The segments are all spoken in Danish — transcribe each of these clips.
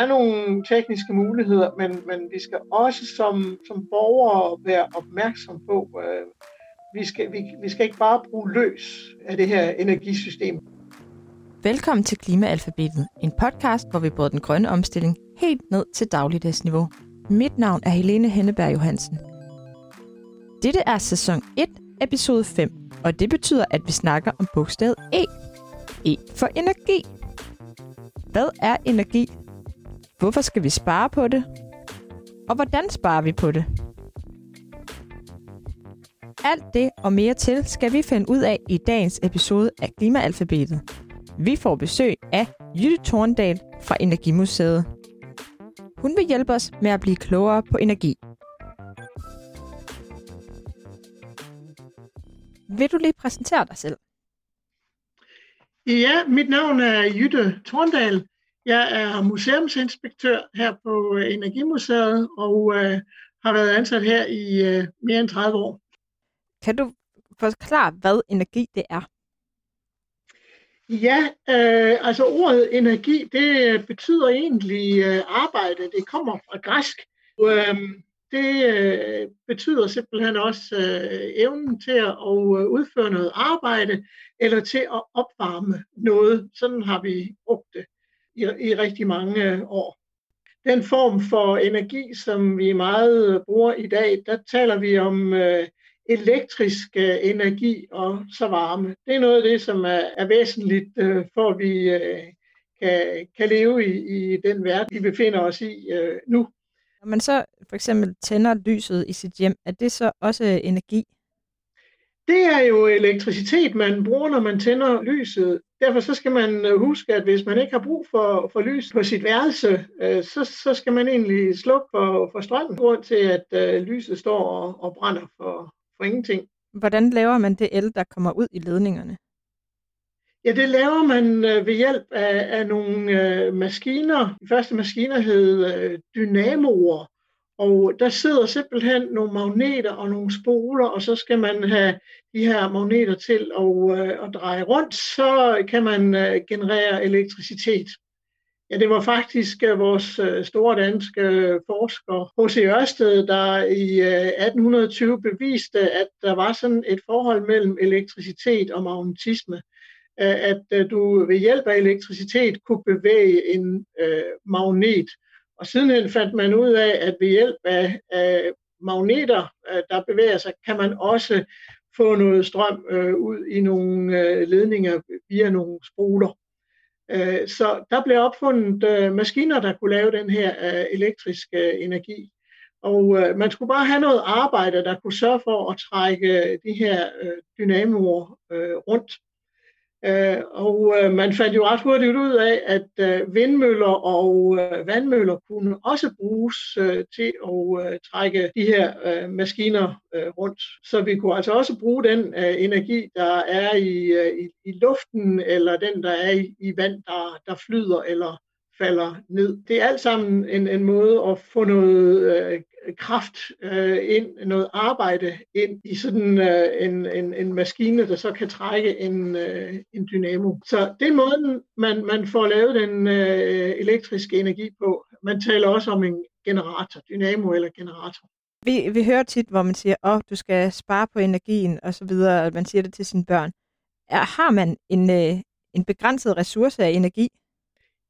er nogle tekniske muligheder, men, men vi skal også som, som borgere være opmærksom på, øh, vi, skal, vi, vi skal ikke bare bruge løs af det her energisystem. Velkommen til Klimaalfabetet, en podcast, hvor vi bruger den grønne omstilling helt ned til dagligdagsniveau. Mit navn er Helene Henneberg Johansen. Dette er sæson 1, episode 5, og det betyder, at vi snakker om bogstavet E. E for energi. Hvad er energi? Hvorfor skal vi spare på det? Og hvordan sparer vi på det? Alt det og mere til skal vi finde ud af i dagens episode af Klimaalfabetet. Vi får besøg af Jytte Torndal fra Energimuseet. Hun vil hjælpe os med at blive klogere på energi. Vil du lige præsentere dig selv? Ja, mit navn er Jytte Torndal. Jeg er museumsinspektør her på Energimuseet og øh, har været ansat her i øh, mere end 30 år. Kan du forklare, hvad energi det er? Ja, øh, altså ordet energi, det betyder egentlig øh, arbejde. Det kommer fra græsk. Øh, det øh, betyder simpelthen også øh, evnen til at øh, udføre noget arbejde, eller til at opvarme noget. Sådan har vi brugt det i, i rigtig mange år. Den form for energi, som vi meget bruger i dag, der taler vi om øh, elektrisk øh, energi og så varme. Det er noget af det, som er, er væsentligt, øh, for at vi øh, kan, kan leve i, i den verden, vi befinder os i øh, nu. Når man så for eksempel tænder lyset i sit hjem, er det så også energi? Det er jo elektricitet, man bruger, når man tænder lyset. Derfor så skal man øh, huske, at hvis man ikke har brug for, for lys på sit værelse, øh, så, så skal man egentlig slukke for, for strømmen, grund til at øh, lyset står og, og brænder for, for ingenting. Hvordan laver man det el, der kommer ud i ledningerne? Ja, det laver man øh, ved hjælp af, af nogle øh, maskiner. De første maskiner hed øh, dynamoer, og der sidder simpelthen nogle magneter og nogle spoler, og så skal man have de her magneter til at, øh, at dreje rundt, så kan man øh, generere elektricitet. Ja, det var faktisk øh, vores øh, store danske forsker, H.C. Ørsted, der i øh, 1820 beviste, at der var sådan et forhold mellem elektricitet og magnetisme. Øh, at øh, du ved hjælp af elektricitet kunne bevæge en magnet. Og sidenhen fandt man ud af, at ved hjælp af, af magneter, øh, der bevæger sig, kan man også få noget strøm øh, ud i nogle øh, ledninger via nogle spoler. Øh, så der blev opfundet øh, maskiner, der kunne lave den her øh, elektriske energi. Og man skulle bare have noget arbejde, der kunne sørge for at trække de her dynamoer rundt. Øh, og øh, man fandt jo ret hurtigt ud af, at øh, vindmøller og øh, vandmøller kunne også bruges øh, til at øh, trække de her maskiner rundt. Så vi kunne altså også bruge den energi, der er i, i, i luften, eller den, der er i, i vand, der, der flyder eller falder ned. Det er alt sammen en, en måde at få noget øh, kraft øh, ind, noget arbejde ind i sådan øh, en, en, en maskine, der så kan trække en, øh, en dynamo. Så det er måden, man, man får lavet den øh, elektriske energi på. Man taler også om en generator, dynamo eller generator. Vi, vi hører tit, hvor man siger, at oh, du skal spare på energien og så videre, og man siger det til sine børn. Er, har man en, øh, en begrænset ressource af energi?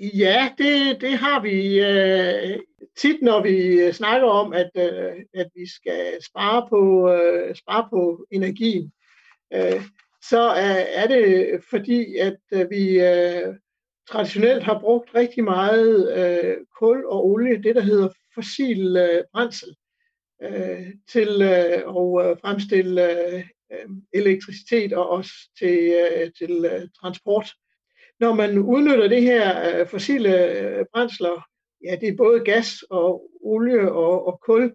Ja, det, det har vi øh, tit, når vi øh, snakker om, at, øh, at vi skal spare på, øh, spare på energien. Øh, så er, er det fordi, at øh, vi øh, traditionelt har brugt rigtig meget øh, kul og olie, det der hedder fossil øh, brændsel, øh, til øh, at øh, fremstille øh, øh, elektricitet og også til, øh, til øh, transport når man udnytter det her øh, fossile øh, brændsler, ja, det er både gas og olie og, og kul,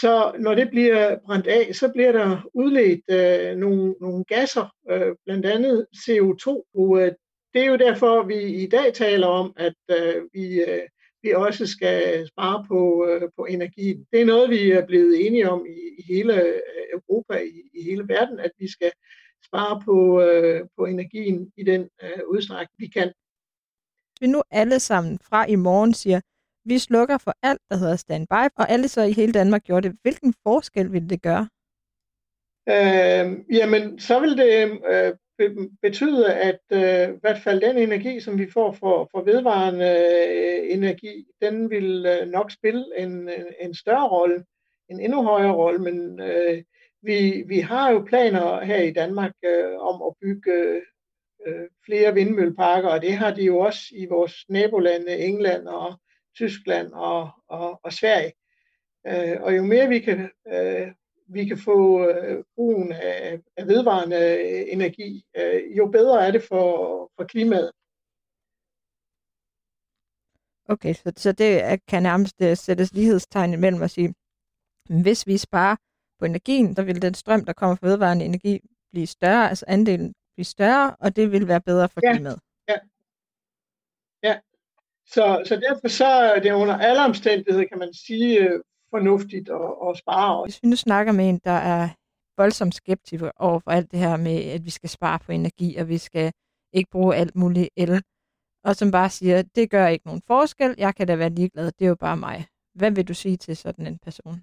så når det bliver brændt af, så bliver der udledt øh, nogle, nogle gasser, øh, blandt andet CO2. Og, øh, det er jo derfor, vi i dag taler om, at øh, vi, øh, vi også skal spare på, øh, på energien. Det er noget, vi er blevet enige om i, i hele øh, Europa, i, i hele verden, at vi skal spare på, øh, på energien i den øh, udstrækning, vi kan. Vi nu alle sammen fra i morgen siger, vi slukker for alt, der hedder standby, og alle så i hele Danmark gjorde det. Hvilken forskel ville det gøre? Øh, jamen, så vil det øh, betyde, at øh, i hvert fald den energi, som vi får for, for vedvarende øh, energi, den vil øh, nok spille en, en større rolle, en endnu højere rolle, men øh, vi, vi har jo planer her i Danmark øh, om at bygge øh, flere vindmølleparker, og det har de jo også i vores nabolande, England og Tyskland og, og, og Sverige. Øh, og jo mere vi kan øh, vi kan få øh, brugen af, af vedvarende energi, øh, jo bedre er det for, for klimaet. Okay, så, så det kan nærmest øh, sættes lighedstegn imellem at sige, hvis vi sparer på energien, så vil den strøm, der kommer fra vedvarende energi, blive større, altså andelen blive større, og det vil være bedre for ja, klimaet. Ja, ja. Så, så derfor så er det under alle omstændigheder, kan man sige, øh, fornuftigt at, at spare. Hvis vi nu snakker med en, der er voldsomt skeptisk over for alt det her med, at vi skal spare på energi, og vi skal ikke bruge alt muligt el, og som bare siger, det gør ikke nogen forskel, jeg kan da være ligeglad, det er jo bare mig. Hvad vil du sige til sådan en person?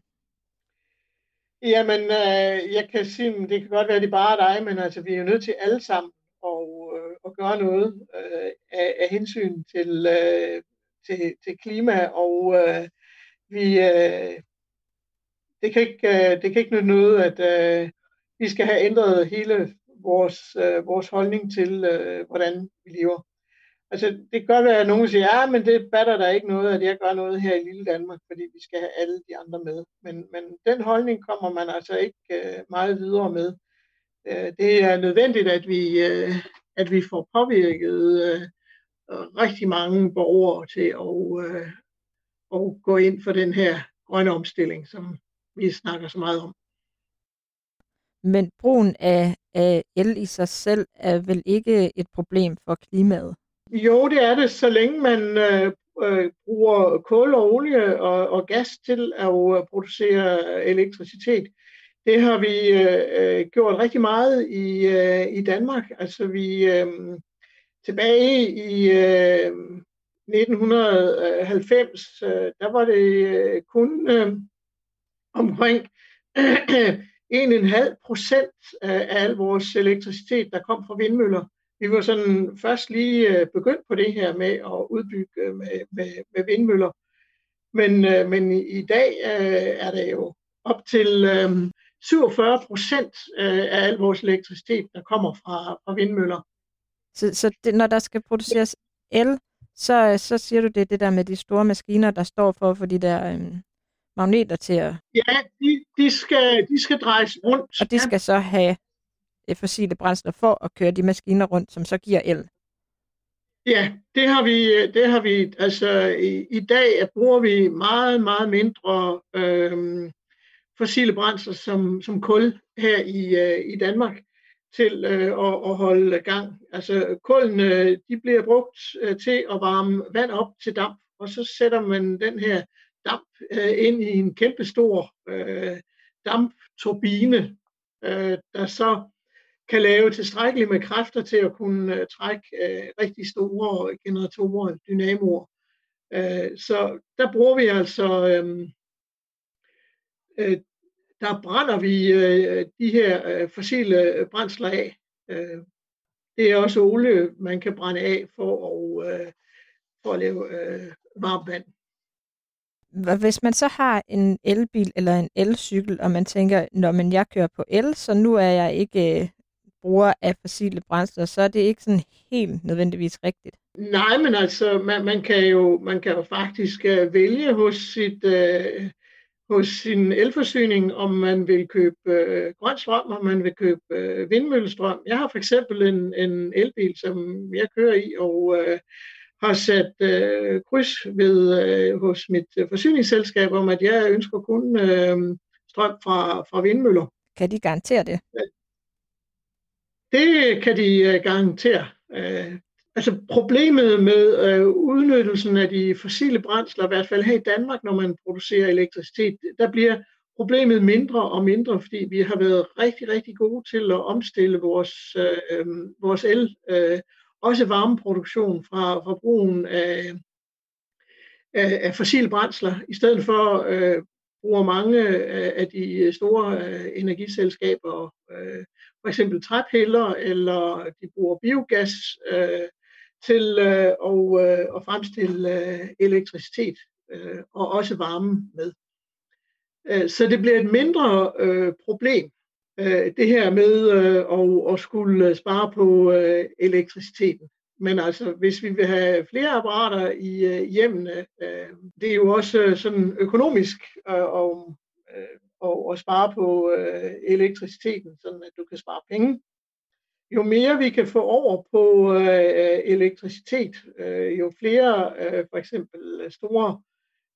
Jamen, øh, jeg kan sige, det kan godt være, at det er bare dig, men altså, vi er jo nødt til alle sammen at, øh, at gøre noget øh, af, af hensyn til, øh, til, til klima, og øh, vi, øh, det, kan ikke, øh, det kan ikke nytte noget, at øh, vi skal have ændret hele vores, øh, vores holdning til, øh, hvordan vi lever. Altså, det kan godt være, at nogen siger, ja, men det batter der ikke noget, at jeg gør noget her i lille Danmark, fordi vi skal have alle de andre med. Men, men den holdning kommer man altså ikke øh, meget videre med. Øh, det er nødvendigt, at vi, øh, at vi får påvirket øh, rigtig mange borgere til at, øh, at gå ind for den her grønne omstilling, som vi snakker så meget om. Men brugen af, af el i sig selv er vel ikke et problem for klimaet? Jo, det er det, så længe man øh, øh, bruger kul og olie og, og gas til at øh, producere elektricitet. Det har vi øh, øh, gjort rigtig meget i, øh, i Danmark. Altså vi øh, tilbage i øh, 1990, øh, der var det øh, kun øh, omkring 1,5 procent af al vores elektricitet, der kom fra vindmøller. Vi var sådan først lige begyndt på det her med at udbygge med, med, med vindmøller. Men, men i dag er det jo op til 47 procent af al vores elektricitet, der kommer fra, fra vindmøller. Så, så det, når der skal produceres el, så, så siger du det, det der med de store maskiner, der står for at få de der øhm, magneter til at... Ja, de, de, skal, de skal drejes rundt. Og de skal så have fossile brændsler for at køre de maskiner rundt, som så giver el. Ja, det har vi, øh, det har vi altså i, i dag bruger vi meget, meget mindre øh, fossile brændsler som, som kul her i, øh, i Danmark til øh, at, at holde gang. Altså kulene, øh, de bliver brugt øh, til at varme vand op til damp, og så sætter man den her damp øh, ind i en kæmpestor øh, dampturbine, øh, der så kan lave tilstrækkeligt med kræfter til at kunne øh, trække øh, rigtig store generatorer, dynamoer. Øh, så der bruger vi altså øh, øh, der brænder vi øh, de her øh, fossile øh, brændsler af. Øh, det er også olie, man kan brænde af for at, øh, for at lave øh, varmt vand. Hvis man så har en elbil eller en elcykel, og man tænker, når man jeg kører på el, så nu er jeg ikke øh, bruger af fossile brændsler, så er det ikke sådan helt nødvendigvis rigtigt. Nej, men altså, man, man, kan, jo, man kan jo faktisk uh, vælge hos sit, uh, hos sin elforsyning, om man vil købe øh, grøn strøm, om man vil købe øh, vindmøllestrøm. Jeg har for eksempel en, en elbil, som jeg kører i, og øh, har sat øh, kryds ved øh, hos mit øh, forsyningsselskab om, at jeg ønsker kun øh, strøm fra, fra vindmøller. Kan de garantere det? Det kan de øh, garantere. Øh, altså problemet med øh, udnyttelsen af de fossile brændsler, i hvert fald her i Danmark, når man producerer elektricitet, der bliver problemet mindre og mindre, fordi vi har været rigtig, rigtig gode til at omstille vores, øh, øh vores el, øh, også varmeproduktion fra, fra brugen af, af, af fossile brændsler, i stedet for øh, bruger mange af, af de store øh, energiselskaber øh, for eksempel træpiller, eller de bruger biogas øh, til øh, og, øh, at fremstille øh, elektricitet øh, og også varme med. Øh, så det bliver et mindre øh, problem, øh, det her med øh, at, at skulle spare på øh, elektriciteten. Men altså, hvis vi vil have flere apparater i øh, hjemmene, øh, det er jo også øh, sådan økonomisk øh, og, øh, og, og spare på øh, elektriciteten, sådan at du kan spare penge. Jo mere vi kan få over på øh, elektricitet, øh, jo flere øh, for eksempel øh, store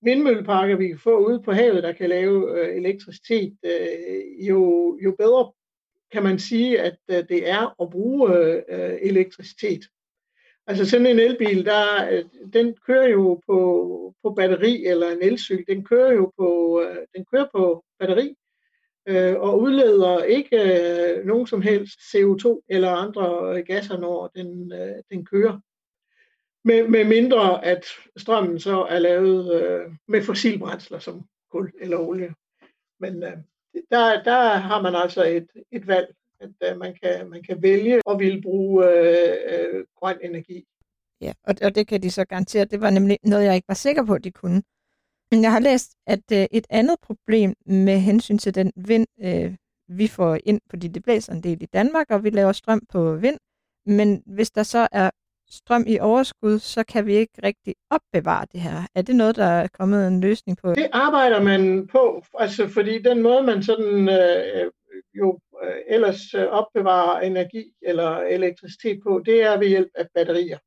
vindmølleparker, vi kan få ude på havet, der kan lave øh, elektricitet, øh, jo, jo bedre kan man sige, at øh, det er at bruge øh, øh elektricitet. Altså sådan en elbil, der, øh, den kører jo på, på batteri, eller en elcykel, den kører jo på, øh, den kører på batteri, øh, og udleder ikke øh, nogen som helst CO2 eller andre øh, gasser, når den, øh, den kører. Med, med mindre at strømmen så er lavet øh, med fossilbrændsler som kul eller olie. Men øh, der, der har man altså et, et valg, at øh, man, kan, man kan vælge at ville bruge øh, øh, grøn energi. Ja, og, og det kan de så garantere. Det var nemlig noget, jeg ikke var sikker på, at de kunne. Men jeg har læst, at øh, et andet problem med hensyn til den vind, øh, vi får ind, fordi det blæser en del i Danmark, og vi laver strøm på vind, men hvis der så er strøm i overskud, så kan vi ikke rigtig opbevare det her. Er det noget, der er kommet en løsning på? Det arbejder man på, altså fordi den måde, man sådan øh, jo øh, ellers øh, opbevarer energi eller elektricitet på, det er ved hjælp af batterier.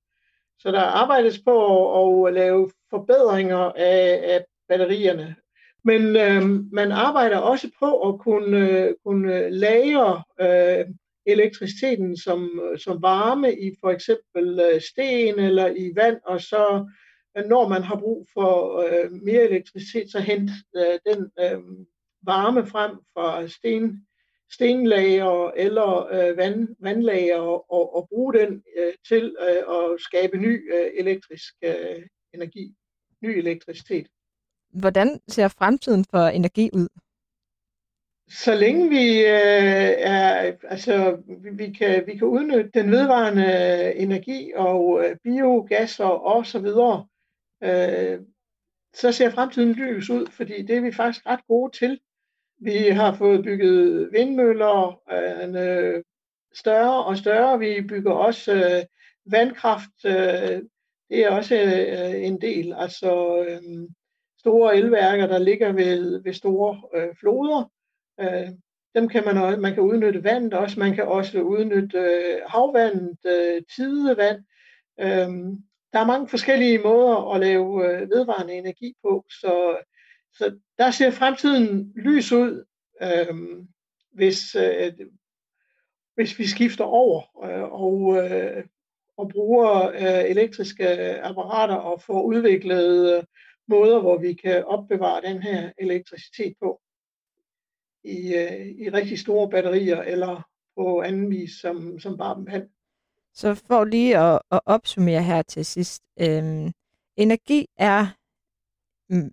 Så der arbejdes på at, at lave forbedringer af, af batterierne. Men øh, man arbejder også på at kunne, øh, kunne lagre øh, elektriciteten som, som varme i for eksempel øh, sten eller i vand, og så når man har brug for øh, mere elektricitet, så hent øh, den øh, varme frem fra sten, stenlager eller øh, vand, vandlager og, og bruge den øh, til øh, at skabe ny øh, elektrisk øh, energi, ny elektricitet. Hvordan ser fremtiden for energi ud? Så længe vi øh, er, altså, vi, vi, kan, vi kan udnytte den vedvarende energi og øh, biogas og, og så videre, øh, så ser fremtiden lys ud, fordi det er vi faktisk ret gode til. Vi har fået bygget vindmøller øh, øh, større og større. Vi bygger også øh, vandkraft. Øh, det er også øh, en del. Altså øh, store elværker, der ligger ved, ved store øh, floder. Øh, dem kan man også, man kan udnytte vandet også. Man kan også udnytte øh, havvandet, øh, tidevand. Øh, der er mange forskellige måder at lave øh, vedvarende energi på, så så der ser fremtiden lys ud, øh, hvis, øh, hvis vi skifter over øh, og, øh, og bruger øh, elektriske apparater og får udviklet øh, måder, hvor vi kan opbevare den her elektricitet på i, øh, i rigtig store batterier eller på anden vis som, som bare vand. Så for lige at, at opsummere her til sidst. Øh, energi er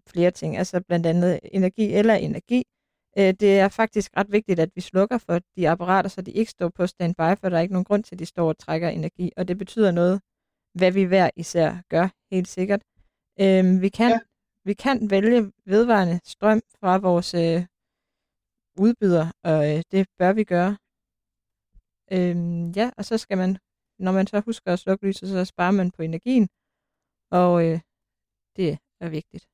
flere ting, altså blandt andet energi eller energi. Øh, det er faktisk ret vigtigt, at vi slukker for de apparater, så de ikke står på standby, for der er ikke nogen grund til, at de står og trækker energi, og det betyder noget, hvad vi hver især gør, helt sikkert. Øh, vi, kan, ja. vi kan vælge vedvarende strøm fra vores øh, udbyder, og øh, det bør vi gøre. Øh, ja, og så skal man, når man så husker at slukke lyset, så sparer man på energien, og øh, det er vigtigt.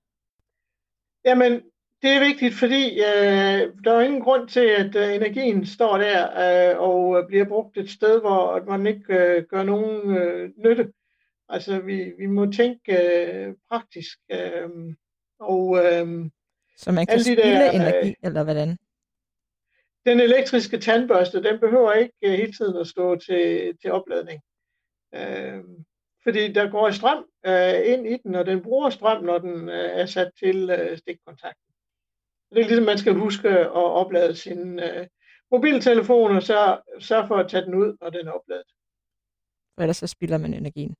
Jamen, det er vigtigt, fordi øh, der er ingen grund til, at øh, energien står der øh, og øh, bliver brugt et sted, hvor man ikke øh, gør nogen øh, nytte. Altså, vi, vi må tænke øh, praktisk. Øh, og, øh, Så man kan spille der, energi, øh, eller hvordan? Den elektriske tandbørste, den behøver ikke øh, hele tiden at stå til, til opladning. Øh, fordi der går strøm øh, ind i den, og den bruger strøm, når den øh, er sat til øh, stikkontakten. Det er ligesom, man skal huske at oplade sin øh, mobiltelefon, og så sørge for at tage den ud, når den er opladet. For ellers så spilder man energien.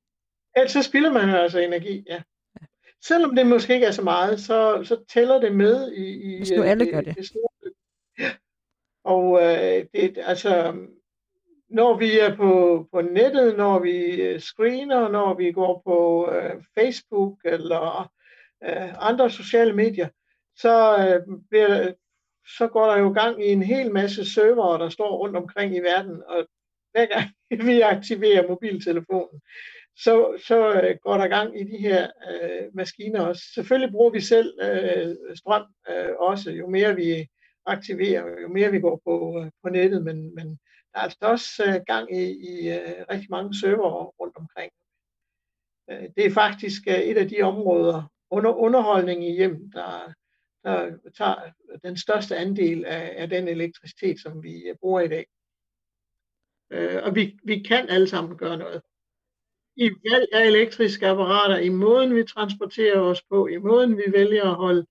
Ellers så spilder man altså energi, ja. Selvom det måske ikke er så meget, så, så tæller det med i, i Hvis nu alle gør det. det store Ja. Og øh, det, altså, når vi er på, på nettet, når vi øh, screener, når vi går på øh, Facebook eller øh, andre sociale medier, så, øh, bliver, så går der jo gang i en hel masse servere, der står rundt omkring i verden, og hver gang vi aktiverer mobiltelefonen, så, så øh, går der gang i de her øh, maskiner også. Selvfølgelig bruger vi selv øh, strøm øh, også, jo mere vi aktiverer, jo mere vi går på, øh, på nettet, men, men der er altså også øh, gang i, i øh, rigtig mange server rundt omkring. Øh, det er faktisk øh, et af de områder, under underholdning i hjem, der, der tager den største andel af, af den elektricitet, som vi øh, bruger i dag. Øh, og vi, vi kan alle sammen gøre noget. I valg af elektriske apparater, i måden vi transporterer os på, i måden vi vælger at holde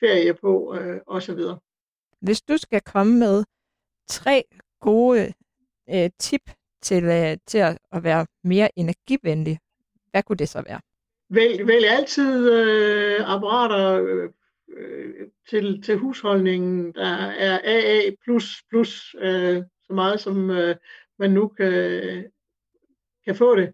ferie på, øh, osv. Hvis du skal komme med tre gode øh, tip til, øh, til at, at være mere energivenlig, hvad kunne det så være? Vælg, vælg altid øh, apparater øh, øh til, til husholdningen, der er AA++, plus, plus, øh, så meget som øh, man nu kan, kan få det.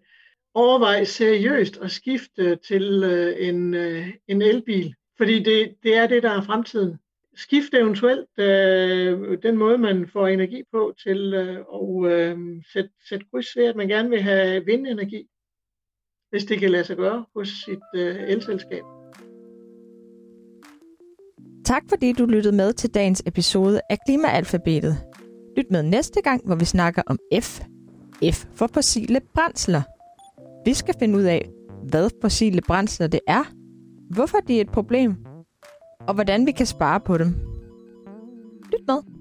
Overvej seriøst at skifte til øh, en, øh, en elbil, fordi det, det er det, der er fremtiden skifte eventuelt øh, den måde, man får energi på til øh, at øh, sætte, sætte kryds ved, at man gerne vil have vindenergi, hvis det kan lade sig gøre hos sit øh, elselskab. Tak fordi du lyttede med til dagens episode af Klimaalfabetet. Lyt med næste gang, hvor vi snakker om F. F for fossile brændsler. Vi skal finde ud af, hvad fossile brændsler det er, hvorfor de er et problem, og hvordan vi kan spare på dem. Lyt med.